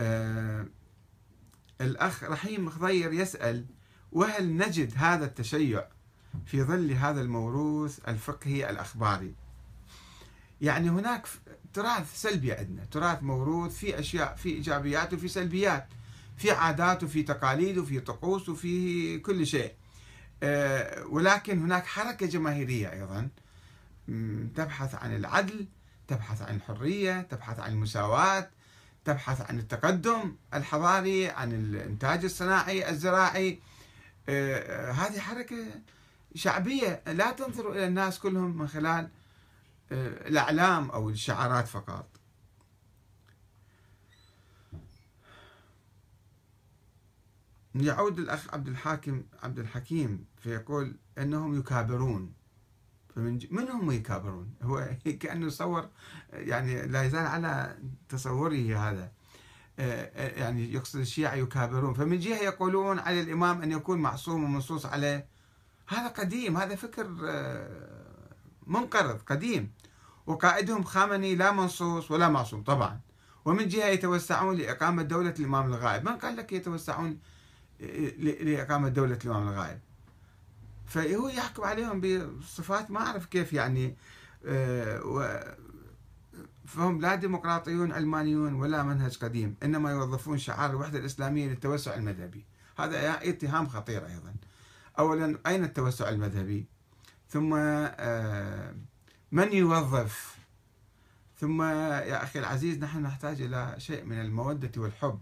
آه الأخ رحيم خضير يسأل وهل نجد هذا التشيع في ظل هذا الموروث الفقهي الأخباري؟ يعني هناك تراث سلبي عندنا تراث موروث في أشياء في إيجابيات وفي سلبيات في عادات وفي تقاليد وفي طقوس وفي كل شيء. آه، ولكن هناك حركة جماهيرية أيضا تبحث عن العدل تبحث عن الحرية تبحث عن المساواة تبحث عن التقدم الحضاري عن الإنتاج الصناعي الزراعي. آه، آه، هذه حركة شعبية لا تنظر إلى الناس كلهم من خلال الأعلام أو الشعارات فقط. يعود الأخ عبد الحاكم عبد الحكيم فيقول أنهم يكابرون. فمن من هم يكابرون؟ هو كأنه صور يعني لا يزال على تصوره هذا. آه، آه، يعني يقصد الشيعة يكابرون. فمن جهة يقولون على الإمام أن يكون معصوم ومنصوص عليه. هذا قديم هذا فكر آه، منقرض قديم. وقائدهم خامنئي لا منصوص ولا معصوم طبعا. ومن جهة يتوسعون لإقامة دولة الإمام الغائب. من قال لك يتوسعون لإقامة دولة الإمام الغائب؟ فهو يحكم عليهم بصفات ما أعرف كيف يعني آه، فهم لا ديمقراطيون علمانيون ولا منهج قديم إنما يوظفون شعار الوحدة الإسلامية للتوسع المذهبي. هذا اتهام خطير أيضا. أولا أين التوسع المذهبي؟ ثم آه، من يوظف؟ ثم يا أخي العزيز نحن نحتاج إلى شيء من المودة والحب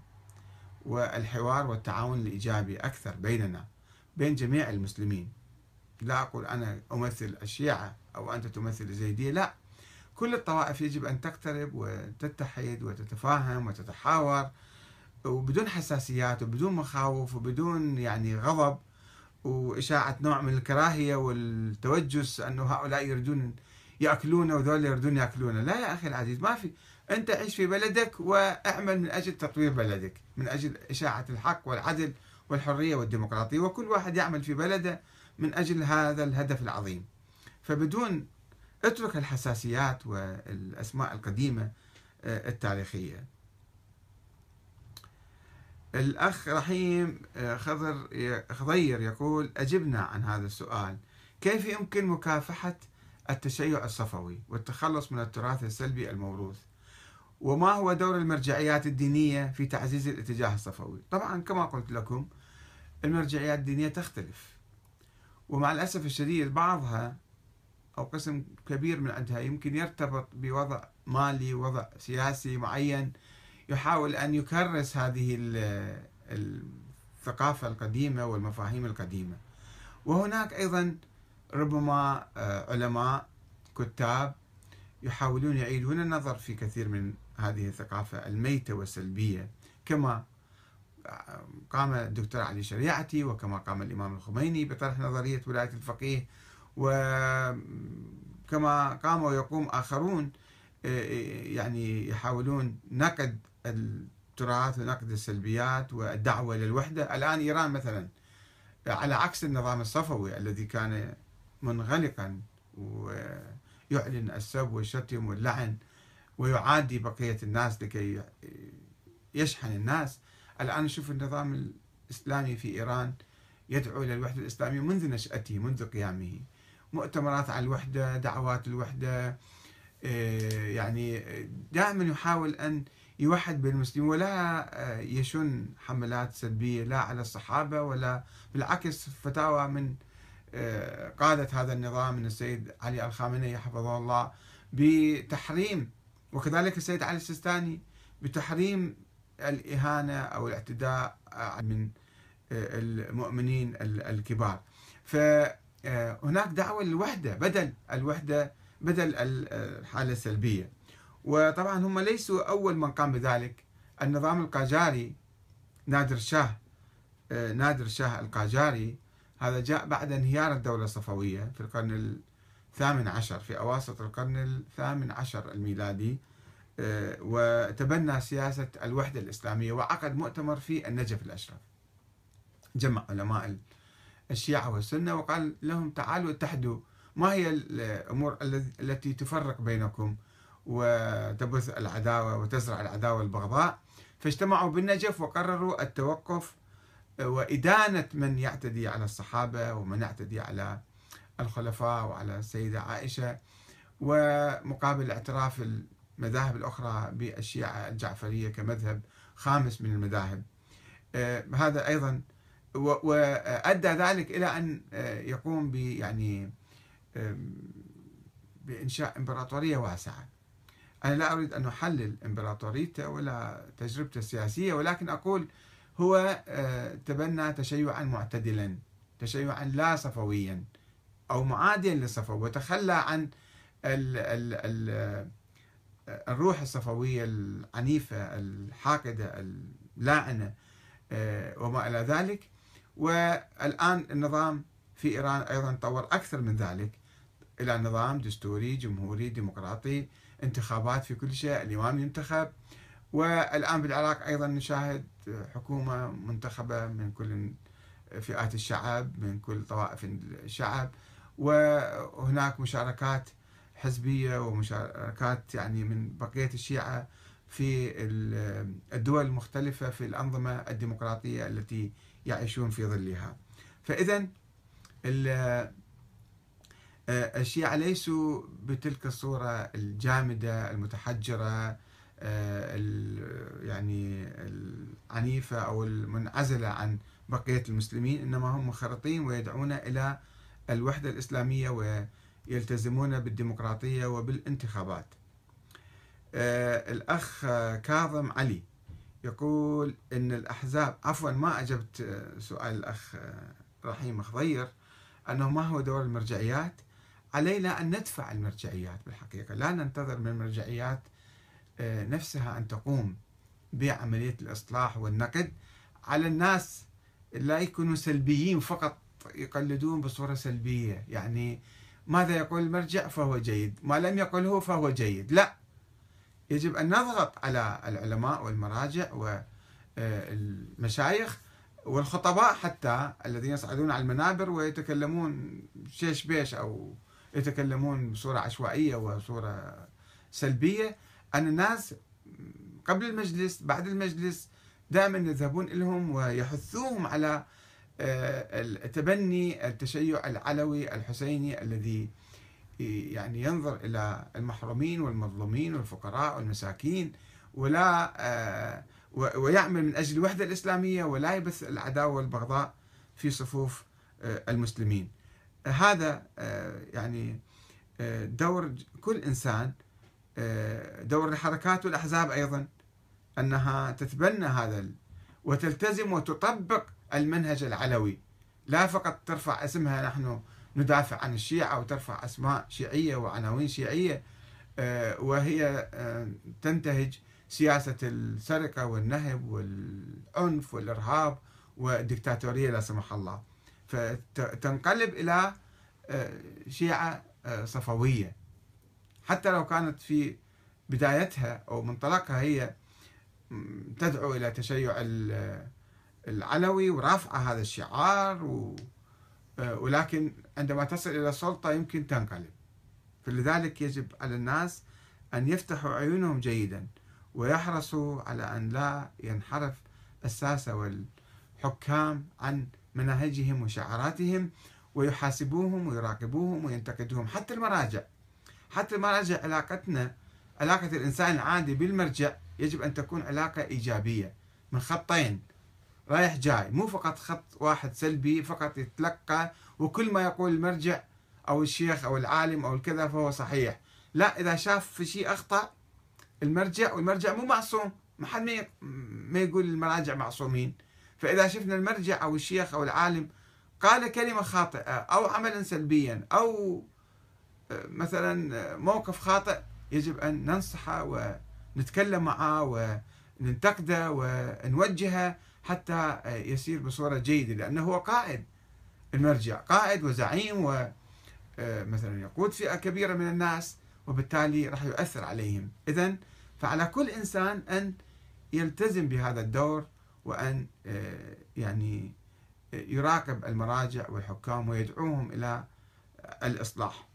والحوار والتعاون الإيجابي أكثر بيننا بين جميع المسلمين. لا أقول أنا أمثل الشيعة أو أنت تمثل الزيدية لا. كل الطوائف يجب أن تقترب وتتحد وتتفاهم وتتحاور وبدون حساسيات وبدون مخاوف وبدون يعني غضب. وإشاعة نوع من الكراهية والتوجس أنه هؤلاء يريدون يأكلون وذول يريدون يأكلون. لا يا أخي العزيز ما في. أنت عيش في بلدك وأعمل من أجل تطوير بلدك من أجل إشاعة الحق والعدل والحرية والديمقراطية. وكل واحد يعمل في بلده من أجل هذا الهدف العظيم. فبدون اترك الحساسيات والأسماء القديمة آه، التاريخية. الأخ رحيم آه، خضر خضير يقول أجبنا عن هذا السؤال. كيف يمكن مكافحة التشيع الصفوي والتخلص من التراث السلبي الموروث؟ وما هو دور المرجعيات الدينية في تعزيز الاتجاه الصفوي؟ طبعا كما قلت لكم المرجعيات الدينية تختلف. ومع الأسف الشديد بعضها أو قسم كبير من عندها يمكن يرتبط بوضع مالي وضع سياسي معين يحاول أن يكرس هذه الثقافة القديمة والمفاهيم القديمة. وهناك أيضا ربما آه، علماء كتاب يحاولون يعيدون النظر في كثير من هذه الثقافة الميتة والسلبية كما قام الدكتور علي شريعتي وكما قام الإمام الخميني بطرح نظرية ولاية الفقيه وكما قام ويقوم آخرون يعني يحاولون نقد التراث ونقد السلبيات والدعوة للوحدة الآن إيران مثلا على عكس النظام الصفوي الذي كان منغلقا ويعلن السب والشتم واللعن ويعادي بقية الناس لكي يشحن الناس الآن نشوف النظام الإسلامي في إيران يدعو إلى الوحدة الإسلامية منذ نشأته منذ قيامه. مؤتمرات عن الوحدة دعوات الوحدة آه، يعني دائما يحاول أن يوحد بين المسلمين ولا آه، يشن حملات سلبية لا على الصحابة ولا بالعكس. فتاوى من آه، قادة هذا النظام من السيد علي الخامنئي حفظه الله بتحريم وكذلك السيد علي السيستاني بتحريم الإهانة أو الاعتداء من المؤمنين الكبار. فهناك دعوة للوحدة بدل الوحدة بدل الحالة السلبية. وطبعا هم ليسوا أول من قام بذلك. النظام القاجاري نادر شاه نادر شاه القاجاري هذا جاء بعد انهيار الدولة الصفوية في القرن الثامن عشر في أواسط القرن الثامن عشر الميلادي. آه، وتبنى سياسة الوحدة الإسلامية وعقد مؤتمر في النجف الأشرف. جمع علماء الشيعة والسنة وقال لهم تعالوا اتحدوا ما هي الأمور التي تفرق بينكم وتبث العداوة وتزرع العداوة والبغضاء فاجتمعوا بالنجف وقرروا التوقف وإدانة من يعتدي على الصحابة ومن يعتدي على الخلفاء وعلى السيدة عائشة ومقابل اعتراف المذاهب الأخرى بالشيعة الجعفرية كمذهب خامس من المذاهب. آه، هذا أيضا وأدى ذلك إلى أن آه، يقوم ب يعني بإنشاء إمبراطورية واسعة. أنا لا أريد أن أحلل إمبراطوريته ولا تجربته السياسية ولكن أقول هو آه، تبنى تشيعا معتدلا تشيعا لا صفويا أو معاديا للصفو وتخلى عن ال ال ال الروح الصفوية العنيفة الحاقدة اللاعنة آه، وما إلى ذلك. والآن النظام في إيران أيضا تطور أكثر من ذلك. إلى نظام دستوري جمهوري ديمقراطي انتخابات في كل شيء الإمام ينتخب. والآن بالعراق أيضا نشاهد حكومة منتخبة من كل فئات الشعب من كل طوائف الشعب. وهناك مشاركات حزبية ومشاركات يعني من بقية الشيعة في الدول المختلفة في الأنظمة الديمقراطية التي يعيشون في ظلها. فإذا الشيعة ليسوا بتلك الصورة الجامدة المتحجرة يعني العنيفة أو المنعزلة عن بقية المسلمين إنما هم منخرطين ويدعون إلى الوحدة الإسلامية ويلتزمون بالديمقراطية وبالانتخابات. آه، الأخ كاظم علي يقول إن الأحزاب عفوا ما أجبت سؤال الأخ رحيم خضير أنه ما هو دور المرجعيات. علينا أن ندفع المرجعيات بالحقيقة. لا ننتظر من المرجعيات آه، نفسها أن تقوم بعملية الإصلاح والنقد. على الناس لا يكونوا سلبيين فقط يقلدون بصورة سلبية. يعني ماذا يقول المرجع؟ فهو جيد. ما لم يقله فهو جيد. لا. يجب أن نضغط على العلماء والمراجع والمشايخ والخطباء حتى الذين يصعدون على المنابر ويتكلمون شيش بيش أو يتكلمون بصورة عشوائية وصورة سلبية. أن الناس قبل المجلس بعد المجلس دائما يذهبون لهم ويحثوهم على تبني التشيع العلوي الحسيني الذي يعني ينظر إلى المحرومين والمظلومين والفقراء والمساكين ولا آه، ويعمل من أجل الوحدة الإسلامية ولا يبث العداوة والبغضاء في صفوف آه، المسلمين. هذا يعني دور كل إنسان دور الحركات والأحزاب أيضا أنها تتبنى هذا وتلتزم وتطبق المنهج العلوي. لا فقط ترفع اسمها نحن ندافع عن الشيعة وترفع أسماء شيعية وعناوين شيعية آه، وهي آه، تنتهج سياسة السرقة والنهب والعنف والإرهاب والدكتاتورية لا سمح الله. فتنقلب إلى آه، شيعة صفوية. حتى لو كانت في بدايتها أو منطلقها هي تدعو إلى تشيع العلوي ورفع هذا الشعار و ولكن عندما تصل إلى السلطة يمكن تنقلب. فلذلك يجب على الناس أن يفتحوا عيونهم جيدا ويحرصوا على أن لا ينحرف الساسة والحكام عن مناهجهم وشعاراتهم ويحاسبوهم ويراقبوهم وينتقدوهم. حتى المراجع حتى المراجع علاقتنا علاقة الإنسان العادي بالمرجع يجب أن تكون علاقة إيجابية. من خطين رايح جاي مو فقط خط واحد سلبي فقط يتلقى وكل ما يقول المرجع أو الشيخ أو العالم أو الكذا فهو صحيح. لا إذا شاف في شيء أخطأ المرجع والمرجع مو معصوم. ما حد ما يقول المراجع معصومين. فإذا شفنا المرجع أو الشيخ أو العالم قال كلمة خاطئة أو عملا سلبيا أو آه، مثلا آه، موقف خاطئ يجب أن ننصحه ونتكلم معه وننتقده ونوجهه حتى يسير بصورة جيدة لأنه هو قائد المرجع قائد وزعيم ومثلا يقود فئة كبيرة من الناس وبالتالي راح يؤثر عليهم. إذا فعلى كل إنسان أن يلتزم بهذا الدور وأن يعني يراقب المراجع والحكام ويدعوهم إلى الإصلاح.